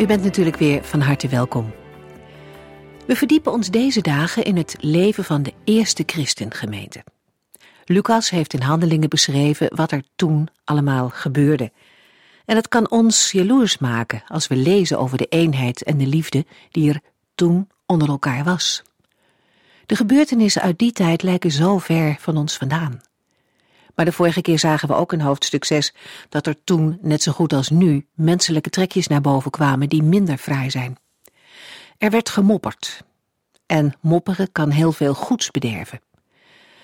U bent natuurlijk weer van harte welkom. We verdiepen ons deze dagen in het leven van de eerste christengemeente. Lucas heeft in handelingen beschreven wat er toen allemaal gebeurde. En het kan ons jaloers maken als we lezen over de eenheid en de liefde die er toen onder elkaar was. De gebeurtenissen uit die tijd lijken zo ver van ons vandaan. Maar de vorige keer zagen we ook in hoofdstuk 6 dat er toen, net zo goed als nu, menselijke trekjes naar boven kwamen die minder fraai zijn. Er werd gemopperd. En mopperen kan heel veel goeds bederven.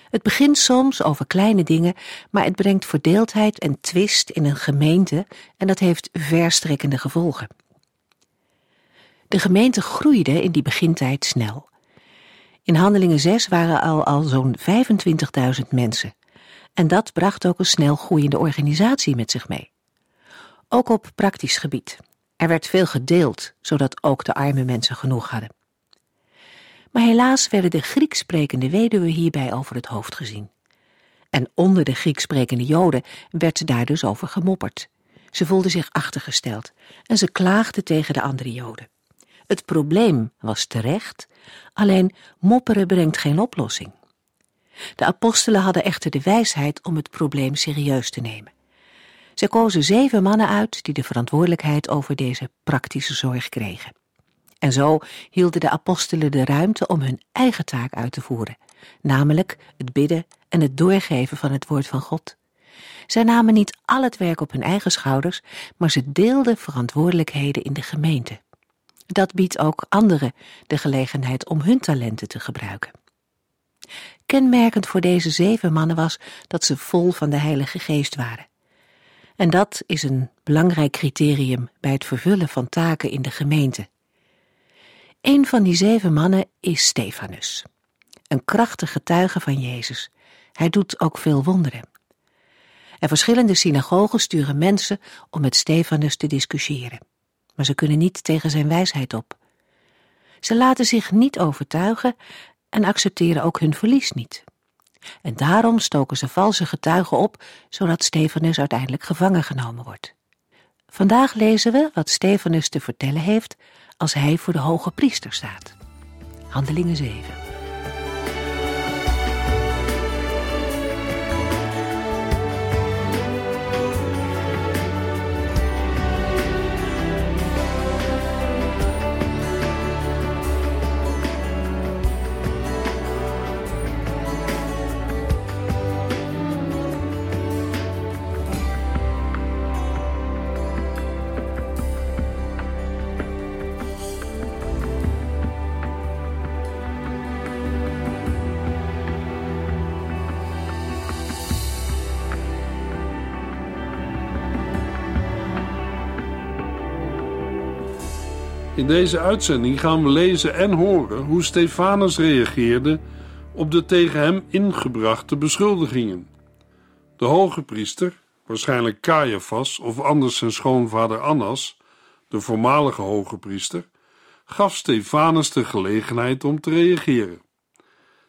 Het begint soms over kleine dingen, maar het brengt verdeeldheid en twist in een gemeente en dat heeft verstrekkende gevolgen. De gemeente groeide in die begintijd snel. In Handelingen 6 waren al, al zo'n 25.000 mensen. En dat bracht ook een snel groeiende organisatie met zich mee. Ook op praktisch gebied. Er werd veel gedeeld, zodat ook de arme mensen genoeg hadden. Maar helaas werden de Grieks sprekende weduwen hierbij over het hoofd gezien. En onder de Grieks sprekende Joden werd daar dus over gemopperd. Ze voelden zich achtergesteld en ze klaagden tegen de andere Joden. Het probleem was terecht, alleen mopperen brengt geen oplossing. De apostelen hadden echter de wijsheid om het probleem serieus te nemen. Ze kozen zeven mannen uit die de verantwoordelijkheid over deze praktische zorg kregen. En zo hielden de apostelen de ruimte om hun eigen taak uit te voeren, namelijk het bidden en het doorgeven van het woord van God. Zij namen niet al het werk op hun eigen schouders, maar ze deelden verantwoordelijkheden in de gemeente. Dat biedt ook anderen de gelegenheid om hun talenten te gebruiken. Kenmerkend voor deze zeven mannen was dat ze vol van de Heilige Geest waren. En dat is een belangrijk criterium bij het vervullen van taken in de gemeente. Een van die zeven mannen is Stefanus, een krachtige getuige van Jezus. Hij doet ook veel wonderen. En verschillende synagogen sturen mensen om met Stefanus te discussiëren. Maar ze kunnen niet tegen zijn wijsheid op. Ze laten zich niet overtuigen en accepteren ook hun verlies niet. En daarom stoken ze valse getuigen op, zodat Stefanus uiteindelijk gevangen genomen wordt. Vandaag lezen we wat Stefanus te vertellen heeft als hij voor de hoge priester staat. Handelingen 7. In deze uitzending gaan we lezen en horen hoe Stefanus reageerde op de tegen hem ingebrachte beschuldigingen. De hoge priester, waarschijnlijk Caiaphas of anders zijn schoonvader Annas, de voormalige hoge priester, gaf Stefanus de gelegenheid om te reageren.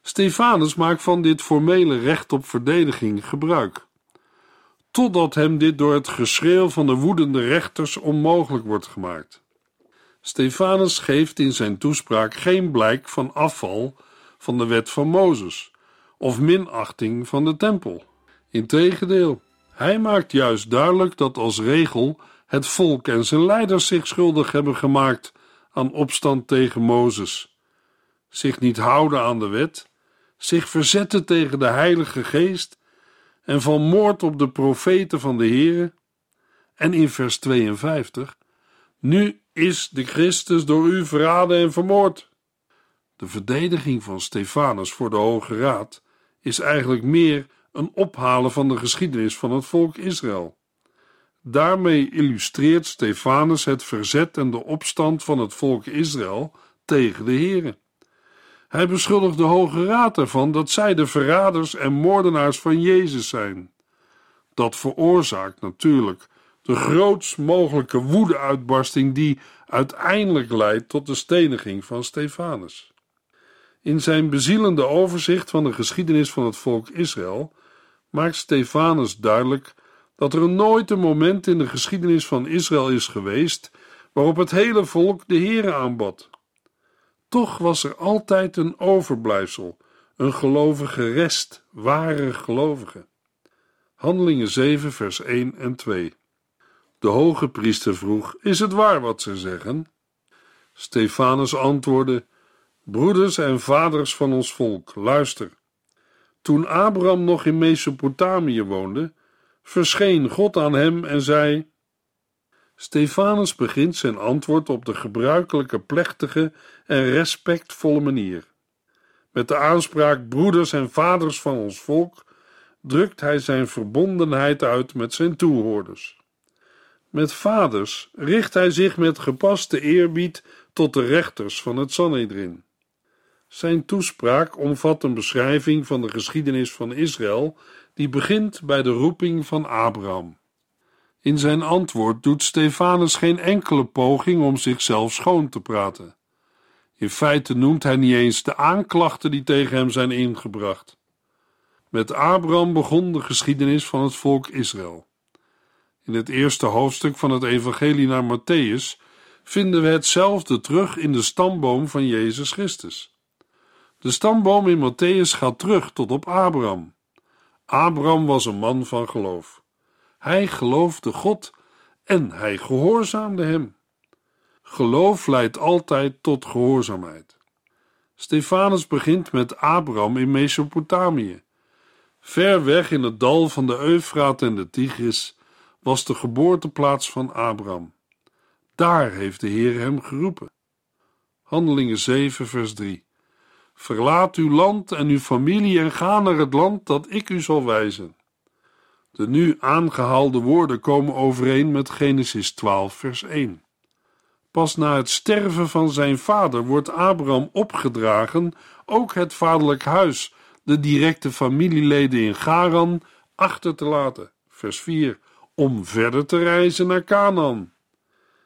Stefanus maakt van dit formele recht op verdediging gebruik, totdat hem dit door het geschreeuw van de woedende rechters onmogelijk wordt gemaakt. Stefanus geeft in zijn toespraak geen blijk van afval van de wet van Mozes of minachting van de tempel. Integendeel, hij maakt juist duidelijk dat als regel het volk en zijn leiders zich schuldig hebben gemaakt aan opstand tegen Mozes, zich niet houden aan de wet, zich verzetten tegen de Heilige Geest en van moord op de profeten van de Heere. En in vers 52 nu is de Christus door u verraden en vermoord. De verdediging van Stefanus voor de Hoge Raad is eigenlijk meer een ophalen van de geschiedenis van het volk Israël. Daarmee illustreert Stefanus het verzet en de opstand van het volk Israël tegen de Here. Hij beschuldigt de Hoge Raad ervan dat zij de verraders en moordenaars van Jezus zijn. Dat veroorzaakt natuurlijk de grootst mogelijke woedeuitbarsting die uiteindelijk leidt tot de steniging van Stefanus. In zijn bezielende overzicht van de geschiedenis van het volk Israël maakt Stefanus duidelijk dat er nooit een moment in de geschiedenis van Israël is geweest waarop het hele volk de Heere aanbad. Toch was er altijd een overblijfsel, een gelovige rest, ware gelovigen. Handelingen 7, vers 1 en 2. De hoge priester vroeg: Is het waar wat ze zeggen? Stefanus antwoordde: Broeders en vaders van ons volk, luister. Toen Abraham nog in Mesopotamië woonde, verscheen God aan hem en zei: Stefanus begint zijn antwoord op de gebruikelijke plechtige en respectvolle manier. Met de aanspraak broeders en vaders van ons volk drukt hij zijn verbondenheid uit met zijn toehoorders. Met vaders richt hij zich met gepaste eerbied tot de rechters van het Sanhedrin. Zijn toespraak omvat een beschrijving van de geschiedenis van Israël, die begint bij de roeping van Abraham. In zijn antwoord doet Stefanus geen enkele poging om zichzelf schoon te praten. In feite noemt hij niet eens de aanklachten die tegen hem zijn ingebracht. Met Abraham begon de geschiedenis van het volk Israël. In het eerste hoofdstuk van het Evangelie naar Matthäus vinden we hetzelfde terug in de stamboom van Jezus Christus. De stamboom in Matthäus gaat terug tot op Abraham. Abraham was een man van geloof. Hij geloofde God en hij gehoorzaamde hem. Geloof leidt altijd tot gehoorzaamheid. Stefanus begint met Abraham in Mesopotamië. Ver weg in het dal van de Eufraat en de Tigris was de geboorteplaats van Abraham. Daar heeft de Heer hem geroepen. Handelingen 7, vers 3. Verlaat uw land en uw familie en ga naar het land dat ik u zal wijzen. De nu aangehaalde woorden komen overeen met Genesis 12, vers 1. Pas na het sterven van zijn vader wordt Abraham opgedragen ook het vaderlijk huis, de directe familieleden in Garan, achter te laten. Vers 4. Om verder te reizen naar Canaan.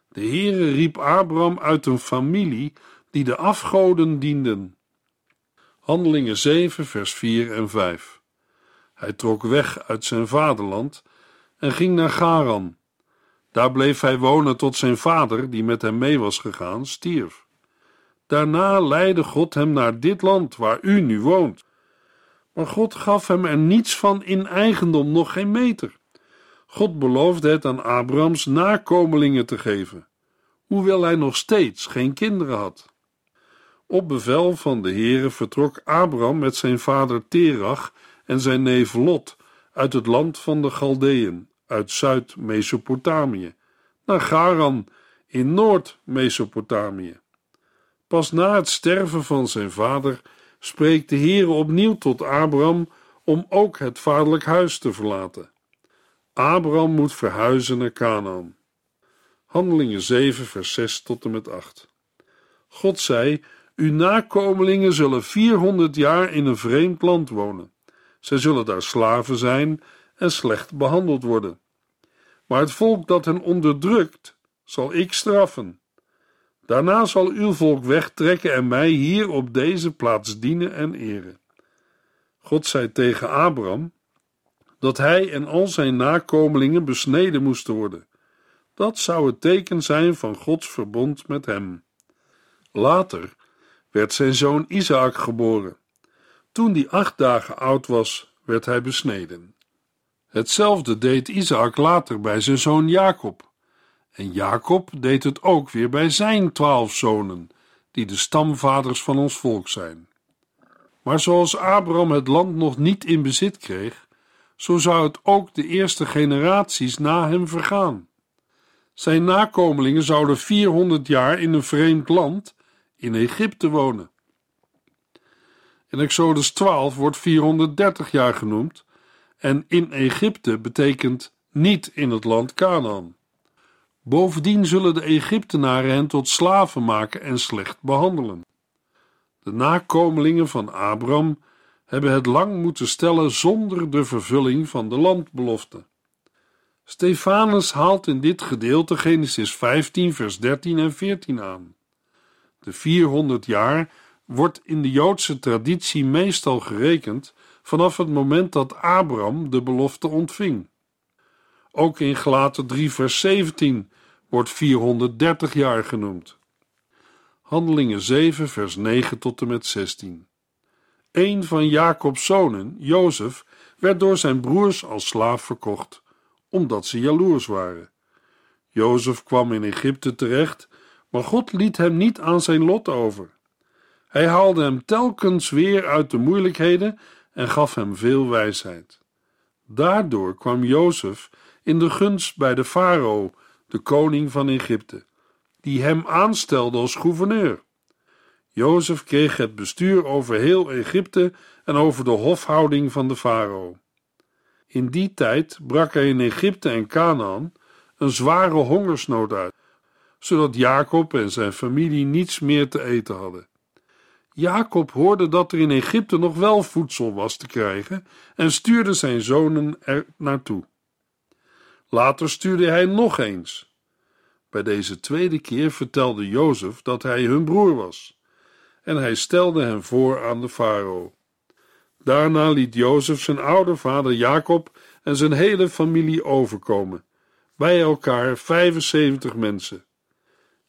De Heere riep Abraham uit een familie die de afgoden dienden. Handelingen 7, vers 4 en 5. Hij trok weg uit zijn vaderland en ging naar Garan. Daar bleef hij wonen tot zijn vader, die met hem mee was gegaan, stierf. Daarna leidde God hem naar dit land waar u nu woont. Maar God gaf hem er niets van in eigendom, nog geen meter. God beloofde het aan Abrahams nakomelingen te geven, hoewel hij nog steeds geen kinderen had. Op bevel van de Heere vertrok Abraham met zijn vader Terach en zijn neef Lot uit het land van de Galdeën, uit Zuid-Mesopotamië, naar Garan in Noord-Mesopotamië. Pas na het sterven van zijn vader spreekt de Heere opnieuw tot Abraham om ook het vaderlijk huis te verlaten. Abraham moet verhuizen naar Canaan. Handelingen 7, vers 6 tot en met 8. God zei: Uw nakomelingen zullen 400 jaar in een vreemd land wonen. Zij zullen daar slaven zijn en slecht behandeld worden. Maar het volk dat hen onderdrukt, zal ik straffen. Daarna zal uw volk wegtrekken en mij hier op deze plaats dienen en eren. God zei tegen Abraham dat hij en al zijn nakomelingen besneden moesten worden. Dat zou het teken zijn van Gods verbond met hem. Later werd zijn zoon Isaac geboren. Toen die acht dagen oud was, werd hij besneden. Hetzelfde deed Isaac later bij zijn zoon Jacob. En Jacob deed het ook weer bij zijn twaalf zonen, die de stamvaders van ons volk zijn. Maar zoals Abraham het land nog niet in bezit kreeg, zo zou het ook de eerste generaties na hem vergaan. Zijn nakomelingen zouden 400 jaar in een vreemd land, in Egypte, wonen. In Exodus 12 wordt 430 jaar genoemd, en in Egypte betekent niet in het land Canaan. Bovendien zullen de Egyptenaren hen tot slaven maken en slecht behandelen. De nakomelingen van Abram hebben het lang moeten stellen zonder de vervulling van de landbelofte. Stefanus haalt in dit gedeelte Genesis 15, vers 13 en 14 aan. De 400 jaar wordt in de Joodse traditie meestal gerekend vanaf het moment dat Abraham de belofte ontving. Ook in Gelaten 3, vers 17 wordt 430 jaar genoemd. Handelingen 7, vers 9 tot en met 16. Een van Jacobs zonen, Jozef, werd door zijn broers als slaaf verkocht, omdat ze jaloers waren. Jozef kwam in Egypte terecht, maar God liet hem niet aan zijn lot over. Hij haalde hem telkens weer uit de moeilijkheden en gaf hem veel wijsheid. Daardoor kwam Jozef in de gunst bij de farao, de koning van Egypte, die hem aanstelde als gouverneur. Jozef kreeg het bestuur over heel Egypte en over de hofhouding van de farao. In die tijd brak er in Egypte en Canaan een zware hongersnood uit, zodat Jacob en zijn familie niets meer te eten hadden. Jacob hoorde dat er in Egypte nog wel voedsel was te krijgen en stuurde zijn zonen er naartoe. Later stuurde hij nog eens. Bij deze tweede keer vertelde Jozef dat hij hun broer was, en hij stelde hem voor aan de farao. Daarna liet Jozef zijn oude vader Jacob en zijn hele familie overkomen, bij elkaar 75 mensen.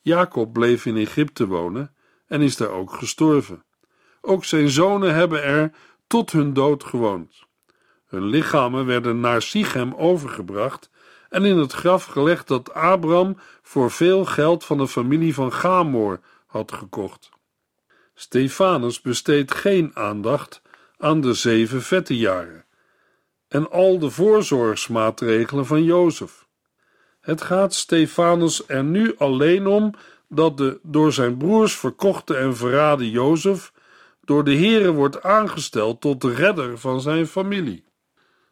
Jacob bleef in Egypte wonen en is daar ook gestorven. Ook zijn zonen hebben er tot hun dood gewoond. Hun lichamen werden naar Sichem overgebracht en in het graf gelegd dat Abraham voor veel geld van de familie van Gamor had gekocht. Stefanus besteedt geen aandacht aan de zeven vette jaren en al de voorzorgsmaatregelen van Jozef. Het gaat Stefanus er nu alleen om dat de door zijn broers verkochte en verraden Jozef door de Heere wordt aangesteld tot de redder van zijn familie.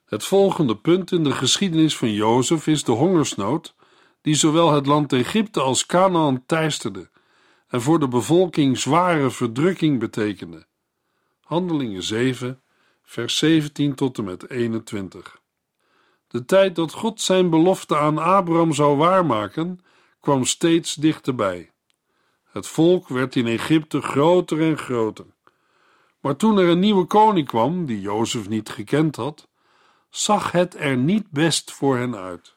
Het volgende punt in de geschiedenis van Jozef is de hongersnood die zowel het land Egypte als Canaan teisterde en voor de bevolking zware verdrukking betekende. Handelingen 7, vers 17 tot en met 21. De tijd dat God zijn belofte aan Abraham zou waarmaken, kwam steeds dichterbij. Het volk werd in Egypte groter en groter. Maar toen er een nieuwe koning kwam, die Jozef niet gekend had, zag het er niet best voor hen uit.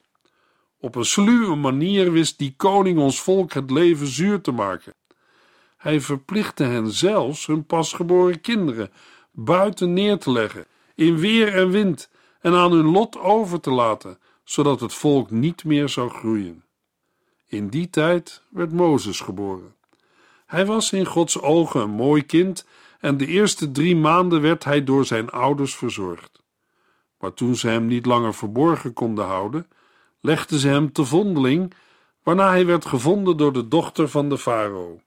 Op een sluwe manier wist die koning ons volk het leven zuur te maken. Hij verplichtte hen zelfs hun pasgeboren kinderen buiten neer te leggen, in weer en wind, en aan hun lot over te laten, zodat het volk niet meer zou groeien. In die tijd werd Mozes geboren. Hij was in Gods ogen een mooi kind en de eerste drie maanden werd hij door zijn ouders verzorgd. Maar toen ze hem niet langer verborgen konden houden, legden ze hem te vondeling, waarna hij werd gevonden door de dochter van de farao.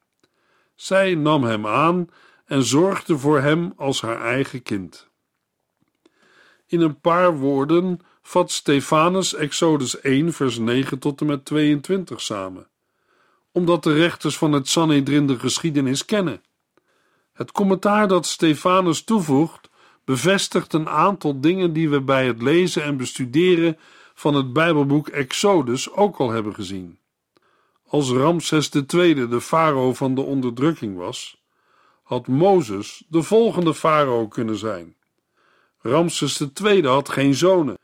Zij nam hem aan en zorgde voor hem als haar eigen kind. In een paar woorden vat Stefanus Exodus 1, vers 9 tot en met 22 samen, omdat de rechters van het Sanhedrin de geschiedenis kennen. Het commentaar dat Stefanus toevoegt, bevestigt een aantal dingen die we bij het lezen en bestuderen van het Bijbelboek Exodus ook al hebben gezien. Als Ramses II de farao van de onderdrukking was, had Mozes de volgende farao kunnen zijn. Ramses II had geen zonen.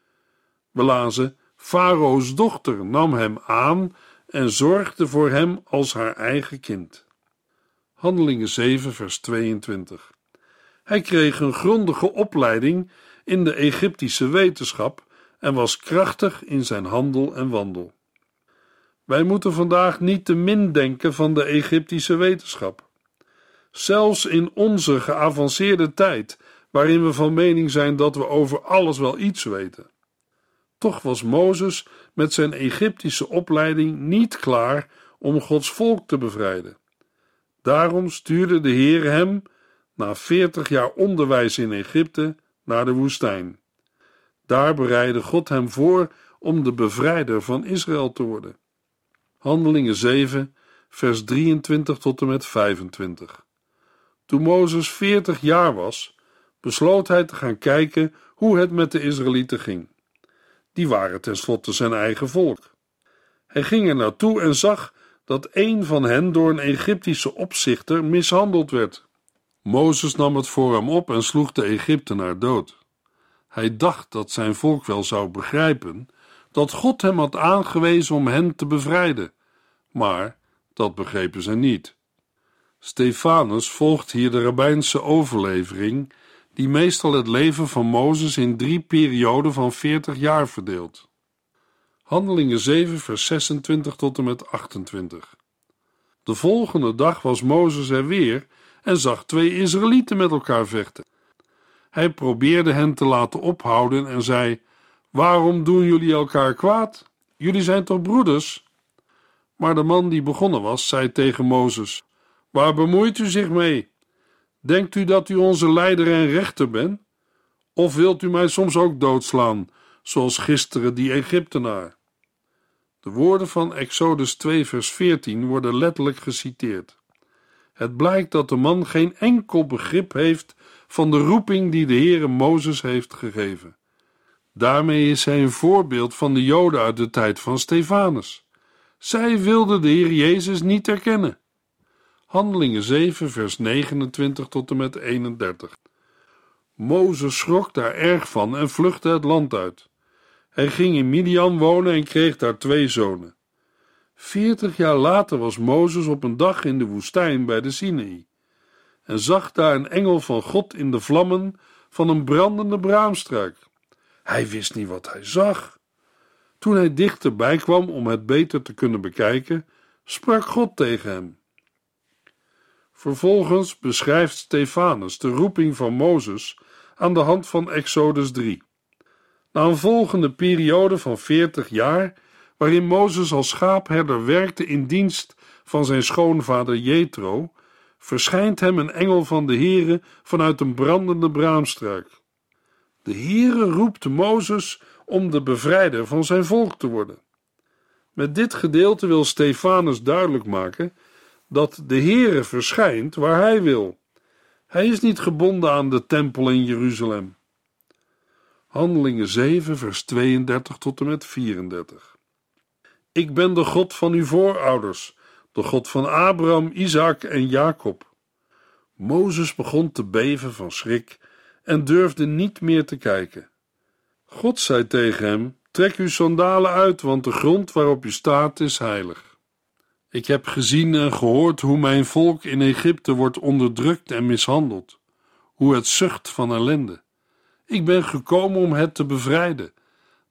We lazen: Farao's dochter nam hem aan en zorgde voor hem als haar eigen kind. Handelingen 7, vers 22. Hij kreeg een grondige opleiding in de Egyptische wetenschap en was krachtig in zijn handel en wandel. Wij moeten vandaag niet te min denken van de Egyptische wetenschap. Zelfs in onze geavanceerde tijd, waarin we van mening zijn dat we over alles wel iets weten. Toch was Mozes met zijn Egyptische opleiding niet klaar om Gods volk te bevrijden. Daarom stuurde de Heer hem, na veertig jaar onderwijs in Egypte, naar de woestijn. Daar bereidde God hem voor om de bevrijder van Israël te worden. Handelingen 7, vers 23 tot en met 25. Toen Mozes 40 jaar was, besloot hij te gaan kijken hoe het met de Israëlieten ging. Die waren tenslotte zijn eigen volk. Hij ging er naartoe en zag dat een van hen door een Egyptische opzichter mishandeld werd. Mozes nam het voor hem op en sloeg de Egyptenaar dood. Hij dacht dat zijn volk wel zou begrijpen dat God hem had aangewezen om hen te bevrijden, maar dat begrepen ze niet. Stefanus volgt hier de rabbijnse overlevering, die meestal het leven van Mozes in drie perioden van veertig jaar verdeelt. Handelingen 7, vers 26 tot en met 28. De volgende dag was Mozes er weer en zag twee Israëlieten met elkaar vechten. Hij probeerde hen te laten ophouden en zei: Waarom doen jullie elkaar kwaad? Jullie zijn toch broeders? Maar de man die begonnen was, zei tegen Mozes: Waar bemoeit u zich mee? Denkt u dat u onze leider en rechter bent? Of wilt u mij soms ook doodslaan, zoals gisteren die Egyptenaar? De woorden van Exodus 2, vers 14 worden letterlijk geciteerd. Het blijkt dat de man geen enkel begrip heeft van de roeping die de Heere Mozes heeft gegeven. Daarmee is hij een voorbeeld van de Joden uit de tijd van Stefanus. Zij wilden de Heer Jezus niet erkennen. Handelingen 7, vers 29 tot en met 31. Mozes schrok daar erg van en vluchtte het land uit. Hij ging in Midian wonen en kreeg daar twee zonen. Veertig jaar later was Mozes op een dag in de woestijn bij de Sinaï en zag daar een engel van God in de vlammen van een brandende braamstruik. Hij wist niet wat hij zag. Toen hij dichterbij kwam om het beter te kunnen bekijken, sprak God tegen hem. Vervolgens beschrijft Stefanus de roeping van Mozes aan de hand van Exodus 3. Na een volgende periode van veertig jaar, waarin Mozes als schaapherder werkte in dienst van zijn schoonvader Jethro, verschijnt hem een engel van de Heere vanuit een brandende braamstruik. De Heere roept Mozes om de bevrijder van zijn volk te worden. Met dit gedeelte wil Stefanus duidelijk maken dat de Heere verschijnt waar hij wil. Hij is niet gebonden aan de tempel in Jeruzalem. Handelingen 7, vers 32 tot en met 34. Ik ben de God van uw voorouders, de God van Abraham, Isaac en Jacob. Mozes begon te beven van schrik en durfde niet meer te kijken. God zei tegen hem: Trek uw sandalen uit, want de grond waarop u staat is heilig. Ik heb gezien en gehoord hoe mijn volk in Egypte wordt onderdrukt en mishandeld, hoe het zucht van ellende. Ik ben gekomen om het te bevrijden.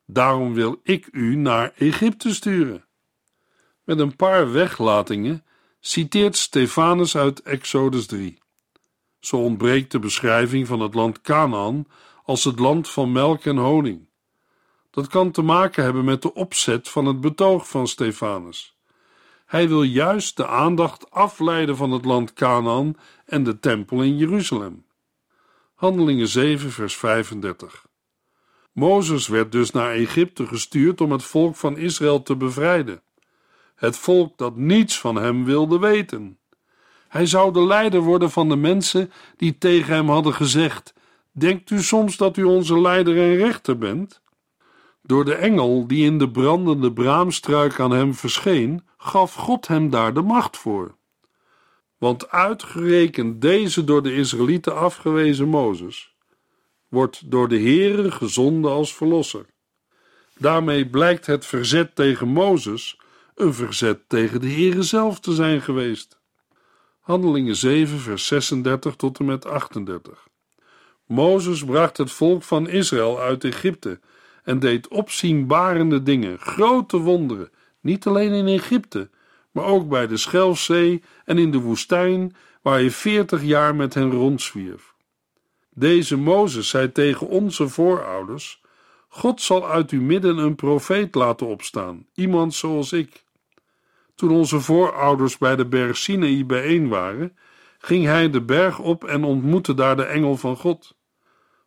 Daarom wil ik u naar Egypte sturen. Met een paar weglatingen citeert Stefanus uit Exodus 3. Zo ontbreekt de beschrijving van het land Canaan als het land van melk en honing. Dat kan te maken hebben met de opzet van het betoog van Stefanus. Hij wil juist de aandacht afleiden van het land Canaan en de tempel in Jeruzalem. Handelingen 7, vers 35. Mozes werd dus naar Egypte gestuurd om het volk van Israël te bevrijden. Het volk dat niets van hem wilde weten. Hij zou de leider worden van de mensen die tegen hem hadden gezegd: Denkt u soms dat u onze leider en rechter bent? Door de engel die in de brandende braamstruik aan hem verscheen, gaf God hem daar de macht voor. Want uitgerekend deze door de Israëlieten afgewezen Mozes wordt door de Heere gezonden als verlosser. Daarmee blijkt het verzet tegen Mozes een verzet tegen de Heere zelf te zijn geweest. Handelingen 7, vers 36 tot en met 38. Mozes bracht het volk van Israël uit Egypte en deed opzienbarende dingen, grote wonderen, niet alleen in Egypte, maar ook bij de Schelfzee en in de woestijn, waar hij veertig jaar met hen rondzwierf. Deze Mozes zei tegen onze voorouders: God zal uit uw midden een profeet laten opstaan, iemand zoals ik. Toen onze voorouders bij de berg Sinaï bijeen waren, ging hij de berg op en ontmoette daar de engel van God.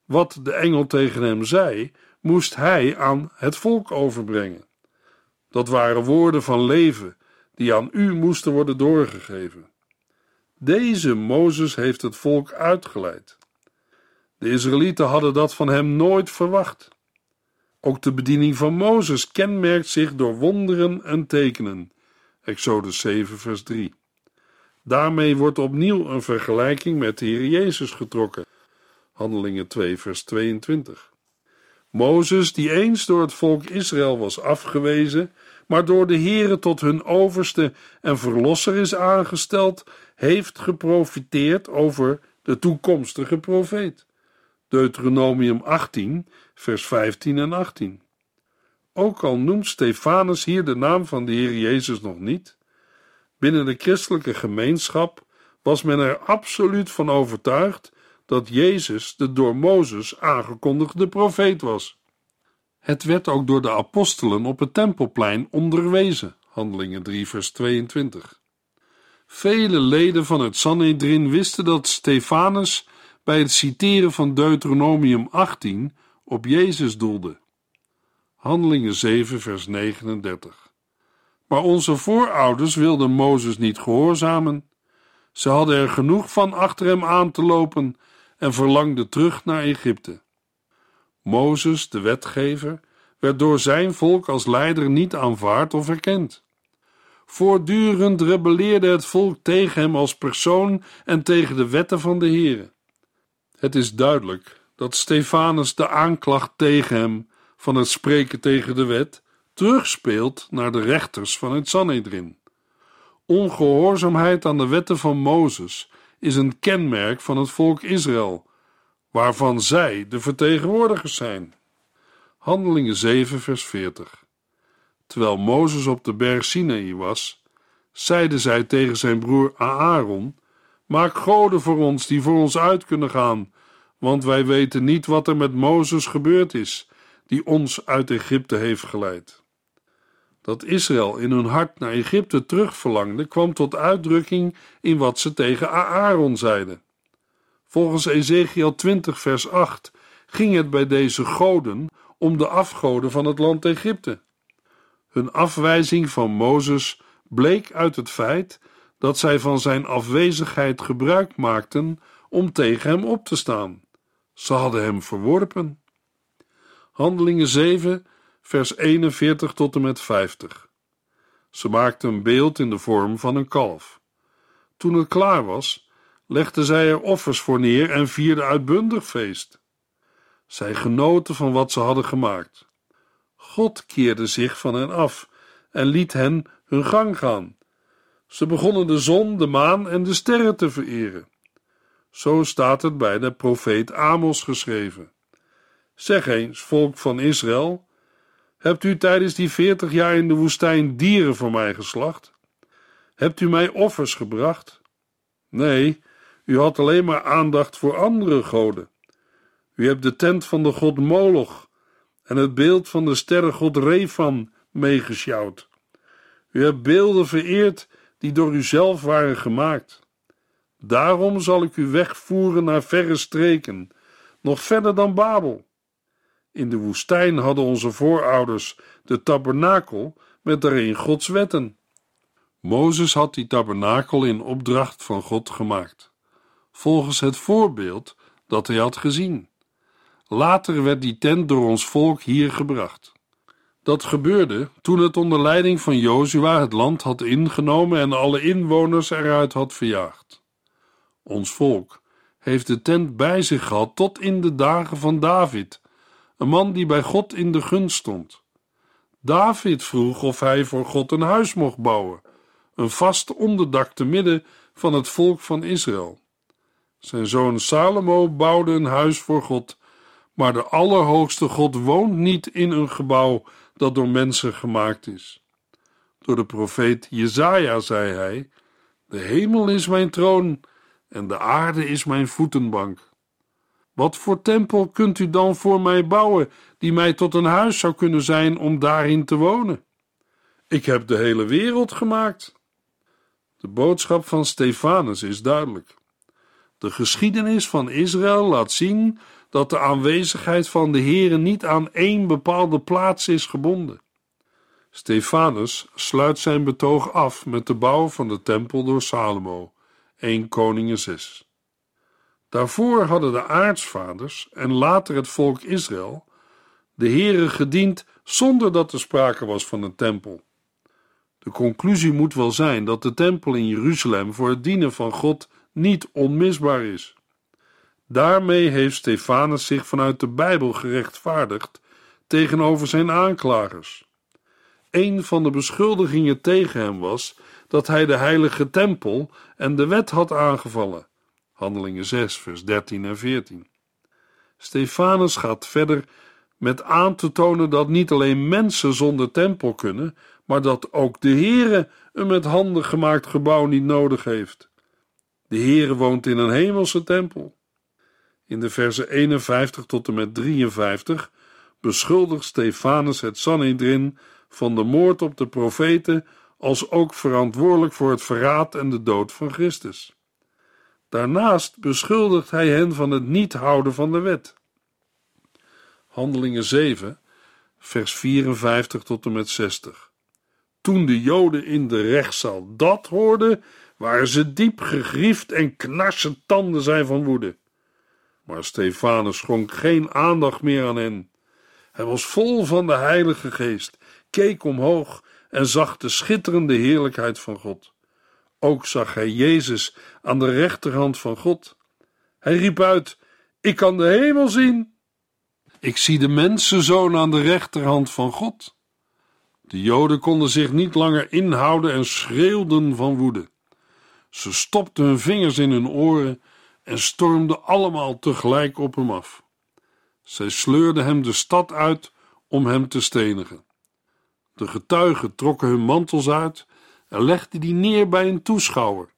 Wat de engel tegen hem zei, moest hij aan het volk overbrengen. Dat waren woorden van leven die aan u moesten worden doorgegeven. Deze Mozes heeft het volk uitgeleid. De Israëlieten hadden dat van hem nooit verwacht. Ook de bediening van Mozes kenmerkt zich door wonderen en tekenen. Exodus 7, vers 3. Daarmee wordt opnieuw een vergelijking met de Heer Jezus getrokken. Handelingen 2, vers 22. Mozes, die eens door het volk Israël was afgewezen, maar door de Heere tot hun overste en verlosser is aangesteld, heeft geprofiteerd over de toekomstige profeet. Deuteronomium 18, vers 15 en 18. Ook al noemt Stefanus hier de naam van de Heer Jezus nog niet, binnen de christelijke gemeenschap was men er absoluut van overtuigd dat Jezus de door Mozes aangekondigde profeet was. Het werd ook door de apostelen op het tempelplein onderwezen, Handelingen 3, vers 22. Vele leden van het Sanhedrin wisten dat Stefanus bij het citeren van Deuteronomium 18 op Jezus doelde. Handelingen 7, vers 39. Maar onze voorouders wilden Mozes niet gehoorzamen. Ze hadden er genoeg van achter hem aan te lopen en verlangden terug naar Egypte. Mozes, de wetgever, werd door zijn volk als leider niet aanvaard of erkend. Voortdurend rebelleerde het volk tegen hem als persoon en tegen de wetten van de Heere. Het is duidelijk dat Stefanus de aanklacht tegen hem van het spreken tegen de wet terugspeelt naar de rechters van het Sanhedrin. Ongehoorzaamheid aan de wetten van Mozes is een kenmerk van het volk Israël, waarvan zij de vertegenwoordigers zijn. Handelingen 7, vers 40. Terwijl Mozes op de berg Sinaï was, zeide zij tegen zijn broer Aaron: Maak goden voor ons die voor ons uit kunnen gaan, want wij weten niet wat er met Mozes gebeurd is, die ons uit Egypte heeft geleid. Dat Israël in hun hart naar Egypte terugverlangde, kwam tot uitdrukking in wat ze tegen Aaron zeiden. Volgens Ezekiel 20, vers 8 ging het bij deze goden om de afgoden van het land Egypte. Hun afwijzing van Mozes bleek uit het feit dat zij van zijn afwezigheid gebruik maakten om tegen hem op te staan. Ze hadden hem verworpen. Handelingen 7, vers 41 tot en met 50. Ze maakten een beeld in de vorm van een kalf. Toen het klaar was, legden zij er offers voor neer en vierden uitbundig feest. Zij genoten van wat ze hadden gemaakt. God keerde zich van hen af en liet hen hun gang gaan. Ze begonnen de zon, de maan en de sterren te vereren. Zo staat het bij de profeet Amos geschreven. Zeg eens, volk van Israël, hebt u tijdens die veertig jaar in de woestijn dieren voor mij geslacht? Hebt u mij offers gebracht? Nee, u had alleen maar aandacht voor andere goden. U hebt de tent van de god Moloch en het beeld van de sterrengod Refan meegesjouwd. U hebt beelden vereerd die door uzelf waren gemaakt. Daarom zal ik u wegvoeren naar verre streken, nog verder dan Babel. In de woestijn hadden onze voorouders de tabernakel met daarin Gods wetten. Mozes had die tabernakel in opdracht van God gemaakt, volgens het voorbeeld dat hij had gezien. Later werd die tent door ons volk hier gebracht. Dat gebeurde toen het onder leiding van Jozua het land had ingenomen en alle inwoners eruit had verjaagd. Ons volk heeft de tent bij zich gehad tot in de dagen van David, een man die bij God in de gunst stond. David vroeg of hij voor God een huis mocht bouwen, een vast onderdak te midden van het volk van Israël. Zijn zoon Salomo bouwde een huis voor God maar de Allerhoogste God woont niet in een gebouw dat door mensen gemaakt is. Door de profeet Jezaja zei hij: De hemel is mijn troon en de aarde is mijn voetenbank. Wat voor tempel kunt u dan voor mij bouwen, die mij tot een huis zou kunnen zijn om daarin te wonen? Ik heb de hele wereld gemaakt. De boodschap van Stefanus is duidelijk. De geschiedenis van Israël laat zien dat de aanwezigheid van de Heere niet aan één bepaalde plaats is gebonden. Stefanus sluit zijn betoog af met de bouw van de tempel door Salomo, 1 Koningen 6. Daarvoor hadden de aartsvaders en later het volk Israël de Heere gediend zonder dat er sprake was van een tempel. De conclusie moet wel zijn dat de tempel in Jeruzalem voor het dienen van God niet onmisbaar is. Daarmee heeft Stefanus zich vanuit de Bijbel gerechtvaardigd tegenover zijn aanklagers. Een van de beschuldigingen tegen hem was dat hij de heilige tempel en de wet had aangevallen. Handelingen 6, vers 13 en 14. Stefanus gaat verder met aan te tonen dat niet alleen mensen zonder tempel kunnen, maar dat ook de Heere een met handen gemaakt gebouw niet nodig heeft. De Heere woont in een hemelse tempel. In de versen 51 tot en met 53 beschuldigt Stefanus het Sanhedrin van de moord op de profeten als ook verantwoordelijk voor het verraad en de dood van Christus. Daarnaast beschuldigt hij hen van het niet houden van de wet. Handelingen 7, vers 54 tot en met 60. Toen de Joden in de rechtszaal dat hoorden, waren ze diep gegriefd en knarsen tanden zijn van woede. Maar Stefanus schonk geen aandacht meer aan hen. Hij was vol van de Heilige Geest, keek omhoog en zag de schitterende heerlijkheid van God. Ook zag hij Jezus aan de rechterhand van God. Hij riep uit: Ik kan de hemel zien. Ik zie de mensenzoon aan de rechterhand van God. De Joden konden zich niet langer inhouden en schreeuwden van woede. Ze stopten hun vingers in hun oren en stormden allemaal tegelijk op hem af. Zij sleurden hem de stad uit om hem te stenigen. De getuigen trokken hun mantels uit en legden die neer bij een toeschouwer,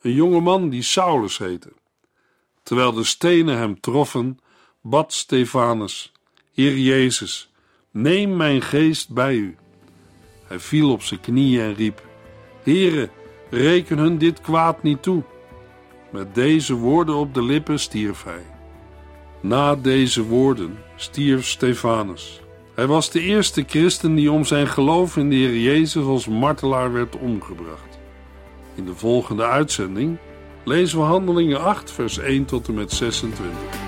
een jonge man die Saulus heette. Terwijl de stenen hem troffen, bad Stefanus: Heer Jezus, neem mijn geest bij u. Hij viel op zijn knieën en riep: Heere, reken hun dit kwaad niet toe. Met deze woorden op de lippen stierf hij. Na deze woorden stierf Stefanus. Hij was de eerste christen die om zijn geloof in de Heer Jezus als martelaar werd omgebracht. In de volgende uitzending lezen we Handelingen 8, vers 1 tot en met 26.